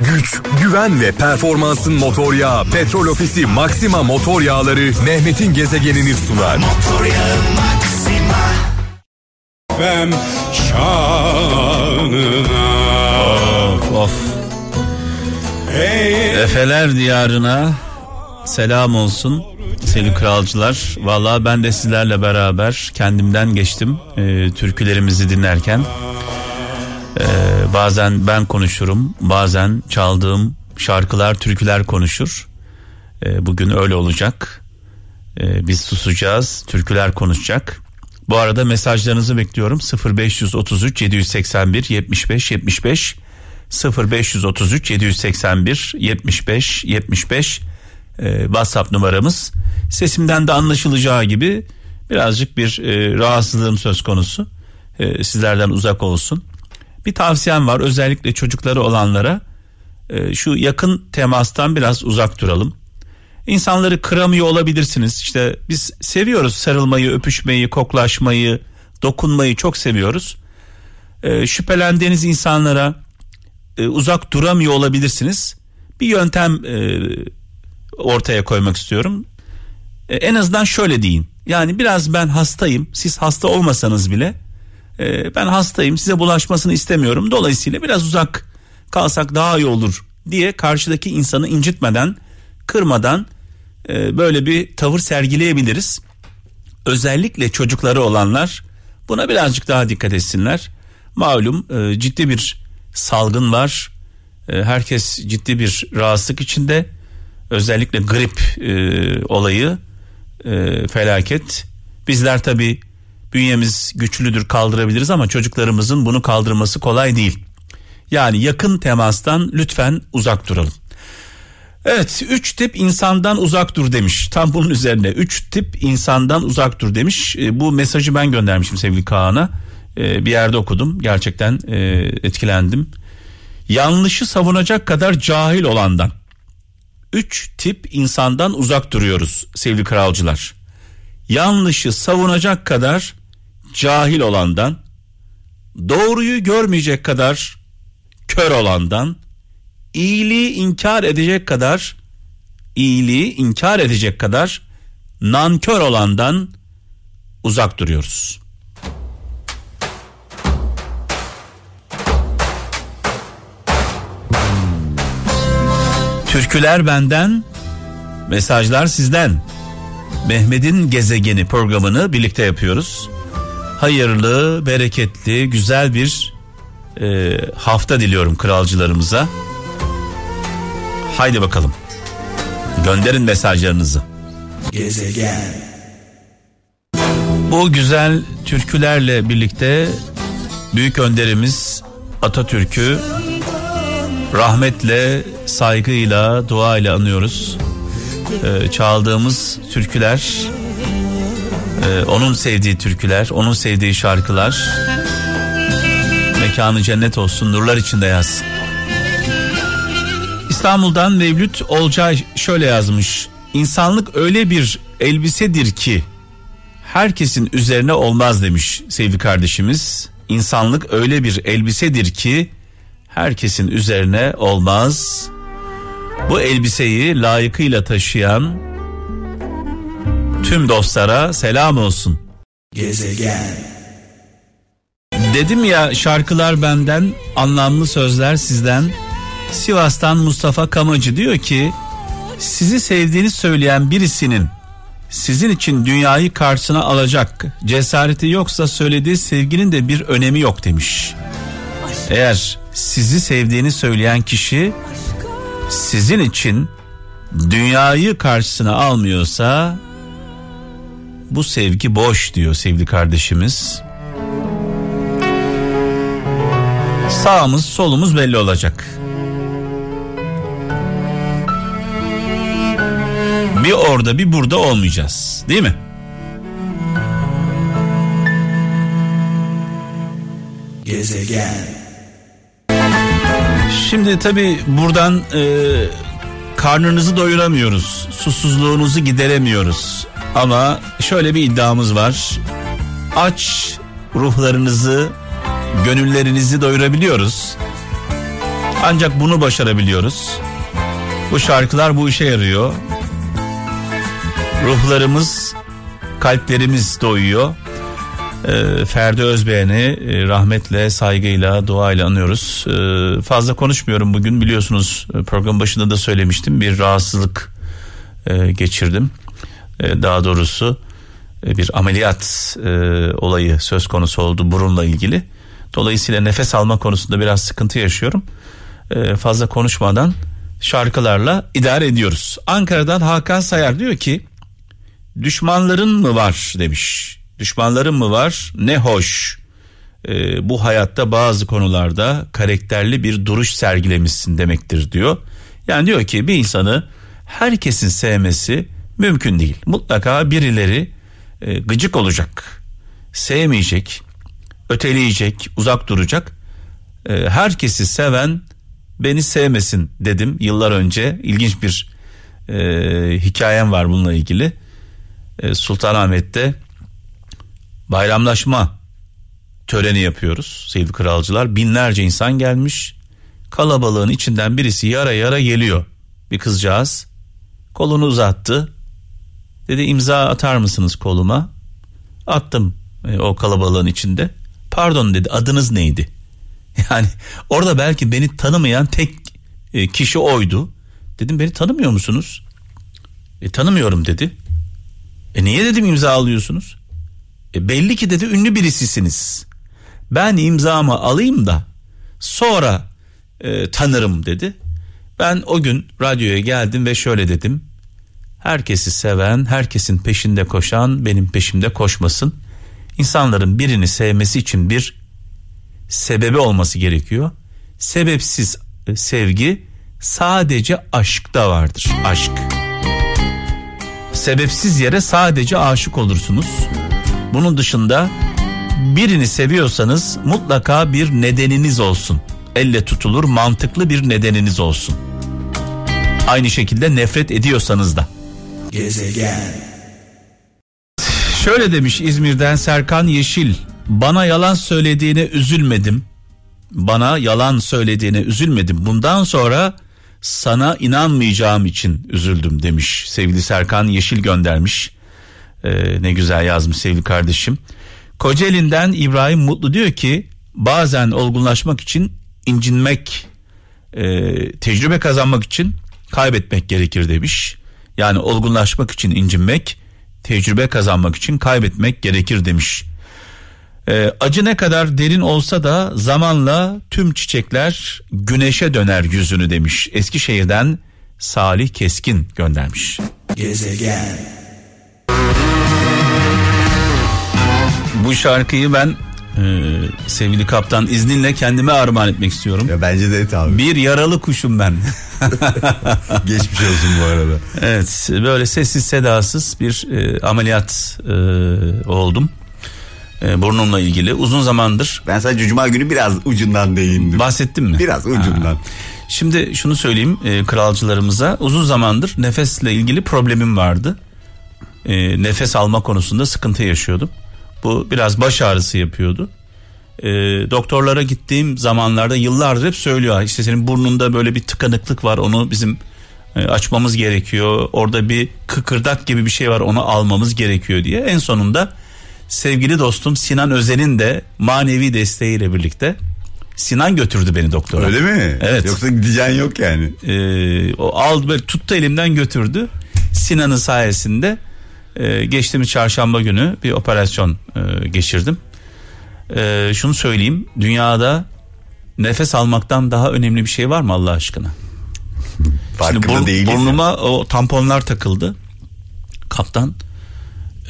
güç, güven ve performansın motor yağı Petrol Ofisi Maxima Motor Yağları Mehmet'in gezegenini sunar. Motor yağı Maxima. Fem şanına. Of of. Efeler diyarına selam olsun sevgili kralcılar. Valla ben de sizlerle beraber kendimden geçtim e, türkülerimizi dinlerken. E, bazen ben konuşurum bazen çaldığım şarkılar türküler konuşur. E, bugün öyle olacak. E, biz susacağız türküler konuşacak. Bu arada mesajlarınızı bekliyorum 0533 781 75 75 0533 781 75 75 e, WhatsApp numaramız. Sesimden de anlaşılacağı gibi birazcık bir e, rahatsızlığım söz konusu. E, sizlerden uzak olsun. Bir tavsiyem var özellikle çocukları olanlara e, şu yakın temastan biraz uzak duralım. İnsanları kıramıyor olabilirsiniz. İşte biz seviyoruz sarılmayı, öpüşmeyi, koklaşmayı, dokunmayı çok seviyoruz. E, şüphelendiğiniz insanlara e, uzak duramıyor olabilirsiniz. Bir yöntem e, ortaya koymak istiyorum. E, en azından şöyle deyin. Yani biraz ben hastayım. Siz hasta olmasanız bile e, ben hastayım. Size bulaşmasını istemiyorum. Dolayısıyla biraz uzak kalsak daha iyi olur diye karşıdaki insanı incitmeden, kırmadan e, böyle bir tavır sergileyebiliriz. Özellikle çocukları olanlar buna birazcık daha dikkat etsinler. Malum e, ciddi bir salgın var. E, herkes ciddi bir rahatsızlık içinde. Özellikle grip olayı felaket. Bizler tabi bünyemiz güçlüdür kaldırabiliriz ama çocuklarımızın bunu kaldırması kolay değil. Yani yakın temastan lütfen uzak duralım. Evet üç tip insandan uzak dur demiş. Tam bunun üzerine üç tip insandan uzak dur demiş. E, bu mesajı ben göndermişim sevgili Kaan'a. E, bir yerde okudum. Gerçekten e, etkilendim. Yanlışı savunacak kadar cahil olandan. Üç tip insandan uzak duruyoruz sevgili kralcılar. Yanlışı savunacak kadar cahil olandan, doğruyu görmeyecek kadar kör olandan, iyiliği inkar edecek kadar iyiliği inkar edecek kadar nankör olandan uzak duruyoruz. Türküler benden, mesajlar sizden. Mehmet'in gezegeni programını birlikte yapıyoruz. Hayırlı, bereketli, güzel bir e, hafta diliyorum kralcılarımıza. Haydi bakalım. Gönderin mesajlarınızı. Gezegen. Bu güzel türkülerle birlikte büyük önderimiz Atatürk'ü rahmetle, saygıyla, duayla anıyoruz. Ee, çaldığımız türküler, e, onun sevdiği türküler, onun sevdiği şarkılar. Mekanı cennet olsun, nurlar içinde yazsın. İstanbul'dan Mevlüt Olcay şöyle yazmış. İnsanlık öyle bir elbisedir ki herkesin üzerine olmaz demiş sevgili kardeşimiz. İnsanlık öyle bir elbisedir ki herkesin üzerine olmaz. Bu elbiseyi layıkıyla taşıyan tüm dostlara selam olsun. Gezegen. Dedim ya şarkılar benden, anlamlı sözler sizden. Sivas'tan Mustafa Kamacı diyor ki sizi sevdiğini söyleyen birisinin sizin için dünyayı karşısına alacak cesareti yoksa söylediği sevginin de bir önemi yok demiş. Eğer sizi sevdiğini söyleyen kişi sizin için dünyayı karşısına almıyorsa bu sevgi boş diyor sevgili kardeşimiz. Sağımız solumuz belli olacak. Bir orada bir burada olmayacağız değil mi? Gezegen Şimdi tabi buradan e, karnınızı doyuramıyoruz. Susuzluğunuzu gideremiyoruz. Ama şöyle bir iddiamız var. Aç ruhlarınızı, gönüllerinizi doyurabiliyoruz. Ancak bunu başarabiliyoruz. Bu şarkılar bu işe yarıyor. Ruhlarımız, kalplerimiz doyuyor. Ee, Ferdi Özbeğen'i e, rahmetle, saygıyla, duayla anıyoruz. Ee, fazla konuşmuyorum bugün biliyorsunuz e, program başında da söylemiştim. Bir rahatsızlık e, geçirdim. E, daha doğrusu e, bir ameliyat e, olayı söz konusu oldu burunla ilgili. Dolayısıyla nefes alma konusunda biraz sıkıntı yaşıyorum. E, fazla konuşmadan şarkılarla idare ediyoruz. Ankara'dan Hakan Sayar diyor ki düşmanların mı var demiş. Düşmanların mı var? Ne hoş. Ee, bu hayatta bazı konularda karakterli bir duruş sergilemişsin demektir diyor. Yani diyor ki bir insanı herkesin sevmesi mümkün değil. Mutlaka birileri e, gıcık olacak, sevmeyecek, öteleyecek, uzak duracak. E, herkesi seven beni sevmesin dedim yıllar önce. İlginç bir e, hikayem var bununla ilgili. E, Sultanahmet'te bayramlaşma töreni yapıyoruz sevgili kralcılar. Binlerce insan gelmiş. Kalabalığın içinden birisi yara yara geliyor. Bir kızcağız kolunu uzattı. Dedi imza atar mısınız koluma? Attım e, o kalabalığın içinde. Pardon dedi adınız neydi? Yani orada belki beni tanımayan tek e, kişi oydu. Dedim beni tanımıyor musunuz? E, tanımıyorum dedi. E niye dedim imza alıyorsunuz? E, belli ki dedi ünlü birisisiniz. Ben imzamı alayım da sonra e, tanırım dedi. Ben o gün radyoya geldim ve şöyle dedim. Herkesi seven, herkesin peşinde koşan benim peşimde koşmasın. İnsanların birini sevmesi için bir sebebi olması gerekiyor. Sebepsiz e, sevgi sadece aşkta vardır. Aşk. Sebepsiz yere sadece aşık olursunuz. Bunun dışında birini seviyorsanız mutlaka bir nedeniniz olsun. Elle tutulur mantıklı bir nedeniniz olsun. Aynı şekilde nefret ediyorsanız da. Gezegen. Şöyle demiş İzmir'den Serkan Yeşil. Bana yalan söylediğine üzülmedim. Bana yalan söylediğine üzülmedim. Bundan sonra sana inanmayacağım için üzüldüm demiş. Sevgili Serkan Yeşil göndermiş. Ee, ne güzel yazmış sevgili kardeşim. Kocaeli'nden İbrahim Mutlu diyor ki bazen olgunlaşmak için incinmek, e, tecrübe kazanmak için kaybetmek gerekir demiş. Yani olgunlaşmak için incinmek, tecrübe kazanmak için kaybetmek gerekir demiş. Ee, acı ne kadar derin olsa da zamanla tüm çiçekler güneşe döner yüzünü demiş. Eskişehir'den Salih Keskin göndermiş. Gezegen. Bu şarkıyı ben e, sevgili kaptan izninle kendime armağan etmek istiyorum. Ya bence de et abi. Bir yaralı kuşum ben. Geçmiş olsun bu arada. Evet böyle sessiz sedasız bir e, ameliyat e, oldum. E, burnumla ilgili uzun zamandır. Ben sadece cuma günü biraz ucundan değindim. Bahsettim mi? Biraz ucundan. Ha. Şimdi şunu söyleyeyim e, kralcılarımıza uzun zamandır nefesle ilgili problemim vardı. E, nefes alma konusunda sıkıntı yaşıyordum. Bu biraz baş ağrısı yapıyordu. E, doktorlara gittiğim zamanlarda yıllardır hep söylüyor işte senin burnunda böyle bir tıkanıklık var onu bizim e, açmamız gerekiyor. Orada bir kıkırdak gibi bir şey var onu almamız gerekiyor diye. En sonunda sevgili dostum Sinan Özen'in de manevi desteğiyle birlikte Sinan götürdü beni doktora. Öyle mi? Evet. Yoksa gideceğin yok yani. Ee, o aldı böyle tuttu elimden götürdü. Sinan'ın sayesinde e, geçtiğimiz çarşamba günü bir operasyon e, geçirdim. E, şunu söyleyeyim dünyada nefes almaktan daha önemli bir şey var mı Allah aşkına? Farkında Şimdi bur- değiliz. Burnuma o tamponlar takıldı. Kaptan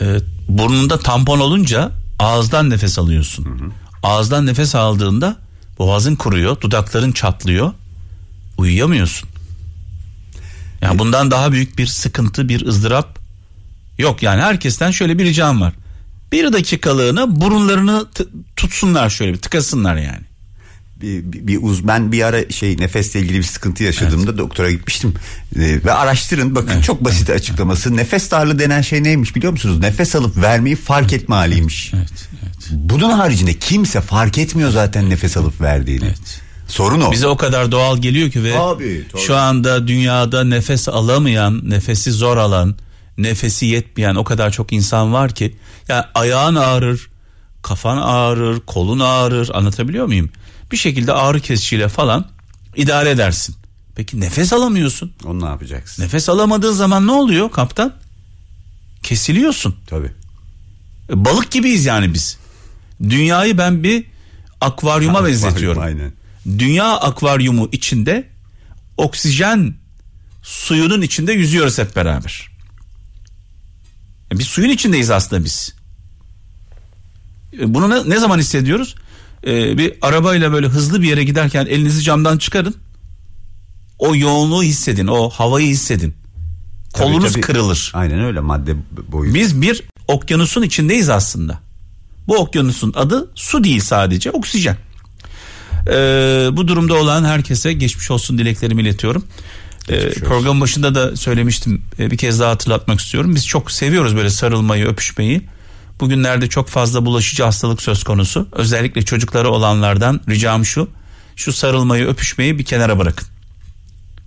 e, burnunda tampon olunca ağızdan nefes alıyorsun. Hı hı. Ağızdan nefes aldığında boğazın kuruyor, dudakların çatlıyor. Uyuyamıyorsun. Yani bundan daha büyük bir sıkıntı, bir ızdırap yok. Yani herkesten şöyle bir ricam var. Bir dakikalığına burunlarını tutsunlar şöyle bir tıkasınlar yani bir, bir, bir uz ben bir ara şey nefesle ilgili bir sıkıntı yaşadığımda evet. doktora gitmiştim ee, ve araştırın bakın evet. çok basit evet. açıklaması nefes darlığı denen şey neymiş biliyor musunuz nefes alıp vermeyi fark etme haliymiş evet, evet. bunun haricinde kimse fark etmiyor zaten nefes alıp verdiğini evet. Sorun o. Bize o kadar doğal geliyor ki ve tabii. şu anda dünyada nefes alamayan, nefesi zor alan, nefesi yetmeyen o kadar çok insan var ki ya ayağın ağrır, kafan ağrır, kolun ağrır anlatabiliyor muyum? Bir şekilde ağrı kesiciyle falan idare edersin. Peki nefes alamıyorsun. Onu ne yapacaksın? Nefes alamadığın zaman ne oluyor kaptan? Kesiliyorsun. Tabii. E, Balık gibiyiz yani biz. Dünyayı ben bir akvaryuma Akvaryum, benzetiyorum. aynen. Dünya akvaryumu içinde oksijen suyunun içinde yüzüyoruz hep beraber. E, Biz suyun içindeyiz aslında biz. E, Bunu ne, ne zaman hissediyoruz? E, bir arabayla böyle hızlı bir yere giderken elinizi camdan çıkarın. O yoğunluğu hissedin, o havayı hissedin. Tabii, Kolunuz tabii. kırılır. Aynen öyle madde boyu. Biz bir okyanusun içindeyiz aslında. Bu okyanusun adı su değil sadece oksijen. Ee, bu durumda olan herkese geçmiş olsun dileklerimi iletiyorum. Ee, Geçmiş olsun. program başında da söylemiştim Ee, bir kez daha hatırlatmak istiyorum. Biz çok seviyoruz böyle sarılmayı öpüşmeyi. Bugünlerde çok fazla bulaşıcı hastalık söz konusu. Özellikle çocukları olanlardan ricam şu. Şu sarılmayı öpüşmeyi bir kenara bırakın.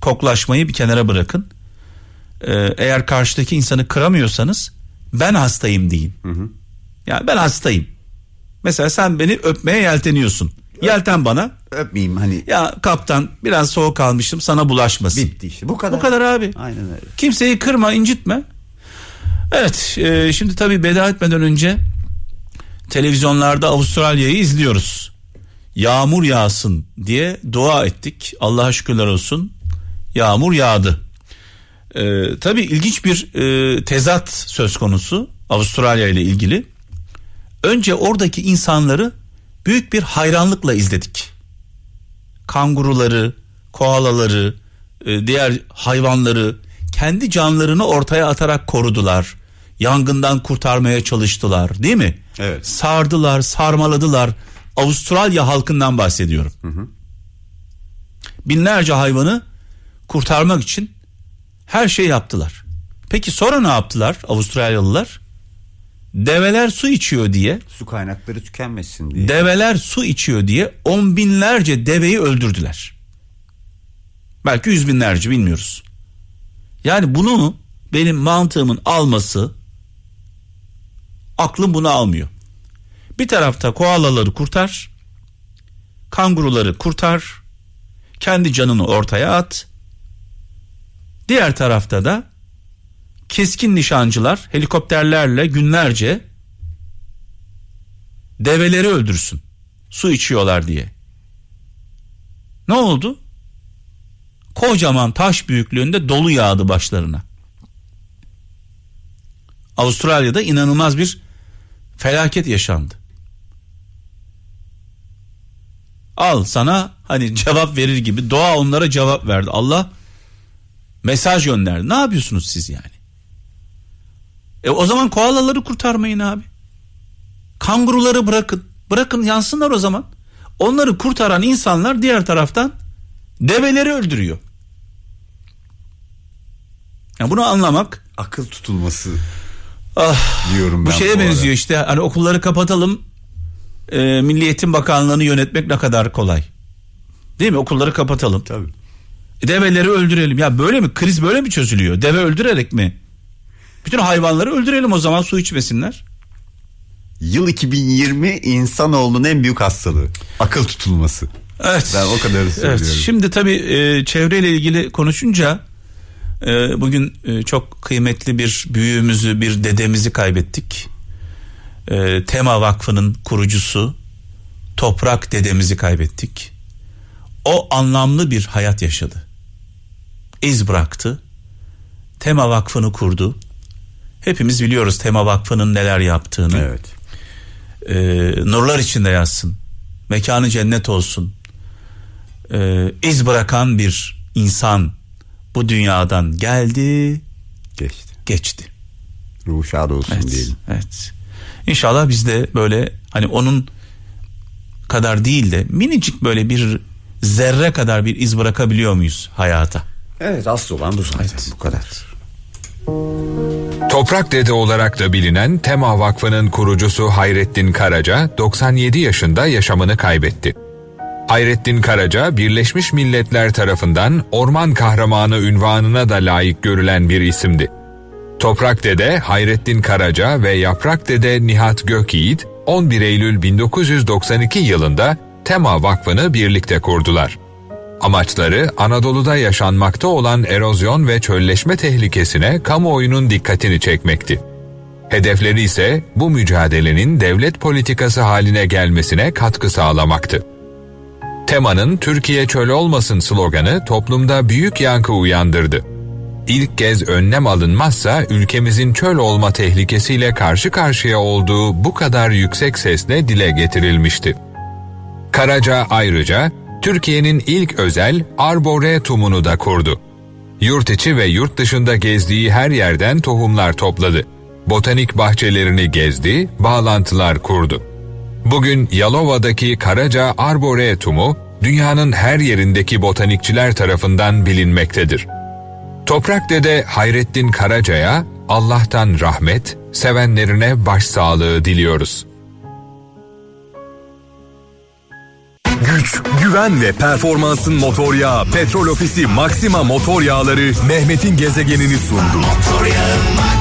Koklaşmayı bir kenara bırakın. Ee, eğer karşıdaki insanı kıramıyorsanız ben hastayım deyin. Yani ben hastayım. Mesela sen beni öpmeye yelteniyorsun. Yelten bana. Öpmeyeyim hani Ya kaptan biraz soğuk almıştım sana bulaşmasın. bitti işte bu kadar. Bu kadar abi. Aynen öyle. Kimseyi kırma, incitme. Evet, e, şimdi tabii veda etmeden önce televizyonlarda Avustralya'yı izliyoruz. Yağmur yağsın diye dua ettik. Allah'a şükürler olsun. Yağmur yağdı. E, tabii ilginç bir e, tezat söz konusu Avustralya ile ilgili. Önce oradaki insanları büyük bir hayranlıkla izledik kanguruları, koalaları, e, diğer hayvanları kendi canlarını ortaya atarak korudular. Yangından kurtarmaya çalıştılar, değil mi? Evet. Sardılar, sarmaladılar. Avustralya halkından bahsediyorum. Binlerce hayvanı kurtarmak için her şey yaptılar. Peki sonra ne yaptılar Avustralyalılar? Develer su içiyor diye Su kaynakları tükenmesin diye. develer su içiyor diye on binlerce deveyi öldürdüler. Belki yüz binlerce bilmiyoruz. Yani bunu benim mantığımın alması aklım bunu almıyor. Bir tarafta koalaları kurtar, kanguruları kurtar, kendi canını ortaya at. Diğer tarafta da keskin nişancılar helikopterlerle günlerce develeri öldürsün. Su içiyorlar diye. Ne oldu? Kocaman taş büyüklüğünde dolu yağdı başlarına. Avustralya'da inanılmaz bir felaket yaşandı. Al sana hani cevap verir gibi doğa onlara cevap verdi. Allah mesaj gönderdi. Ne yapıyorsunuz siz yani? E o zaman koalaları kurtarmayın abi. Kanguruları bırakın. Bırakın yansınlar o zaman. Onları kurtaran insanlar diğer taraftan develeri öldürüyor. Yani bunu anlamak Akıl tutulması ah, diyorum ben. bu şeye bu ara. benziyor işte hani okulları kapatalım e, Milli Eğitim Bakanlığı'nı yönetmek ne kadar kolay. Değil mi? Okulları kapatalım. Tabii. Develeri öldürelim. Ya böyle mi? Kriz böyle mi çözülüyor? Deve öldürerek mi? Bütün hayvanları öldürelim o zaman su içmesinler. Yıl 2020 insanoğlunun en büyük hastalığı. Akıl tutulması. Evet. Ben o kadarı söylüyorum. Evet. Şimdi tabii e, çevreyle ilgili konuşunca e, bugün e, çok kıymetli bir büyüğümüzü, bir dedemizi kaybettik. E, Tema Vakfı'nın kurucusu Toprak dedemizi kaybettik. O anlamlı bir hayat yaşadı. İz bıraktı. Tema Vakfı'nı kurdu. Hepimiz biliyoruz Tema Vakfı'nın neler yaptığını Evet. e, nurlar içinde yatsın. Mekanı cennet olsun. E, iz bırakan bir insan bu dünyadan geldi, Geçti. geçti. Ruhu şad olsun Evet. diyelim. Evet. İnşallah biz de böyle hani onun kadar değil de minicik böyle bir zerre kadar bir iz bırakabiliyor muyuz hayata? Evet asıl olan bu zaten bu kadar. Toprak Dede olarak da bilinen Tema Vakfı'nın kurucusu Hayrettin Karaca 97 yaşında yaşamını kaybetti. Hayrettin Karaca, Birleşmiş Milletler tarafından orman kahramanı ünvanına da layık görülen bir isimdi. Toprak Dede Hayrettin Karaca ve Yaprak Dede Nihat Gökyiğit 11 Eylül 1992 yılında Tema Vakfı'nı birlikte kurdular. Amaçları Anadolu'da yaşanmakta olan erozyon ve çölleşme tehlikesine kamuoyunun dikkatini çekmekti. Hedefleri ise bu mücadelenin devlet politikası haline gelmesine katkı sağlamaktı. Tema'nın Türkiye çöl olmasın sloganı toplumda büyük yankı uyandırdı. İlk kez önlem alınmazsa ülkemizin çöl olma tehlikesiyle karşı karşıya olduğu bu kadar yüksek sesle dile getirilmişti. Karaca ayrıca Türkiye'nin ilk özel arboretumunu da kurdu. Yurt içi ve yurt dışında gezdiği her yerden tohumlar topladı. Botanik bahçelerini gezdi, bağlantılar kurdu. Bugün Yalova'daki Karaca Arboretumu dünyanın her yerindeki botanikçiler tarafından bilinmektedir. Toprak Dede Hayrettin Karaca'ya Allah'tan rahmet, sevenlerine başsağlığı diliyoruz. Güç, güven ve performansın motor yağı Petrol Ofisi Maxima motor yağları Mehmet'in gezegenini sundu. Motor yağı.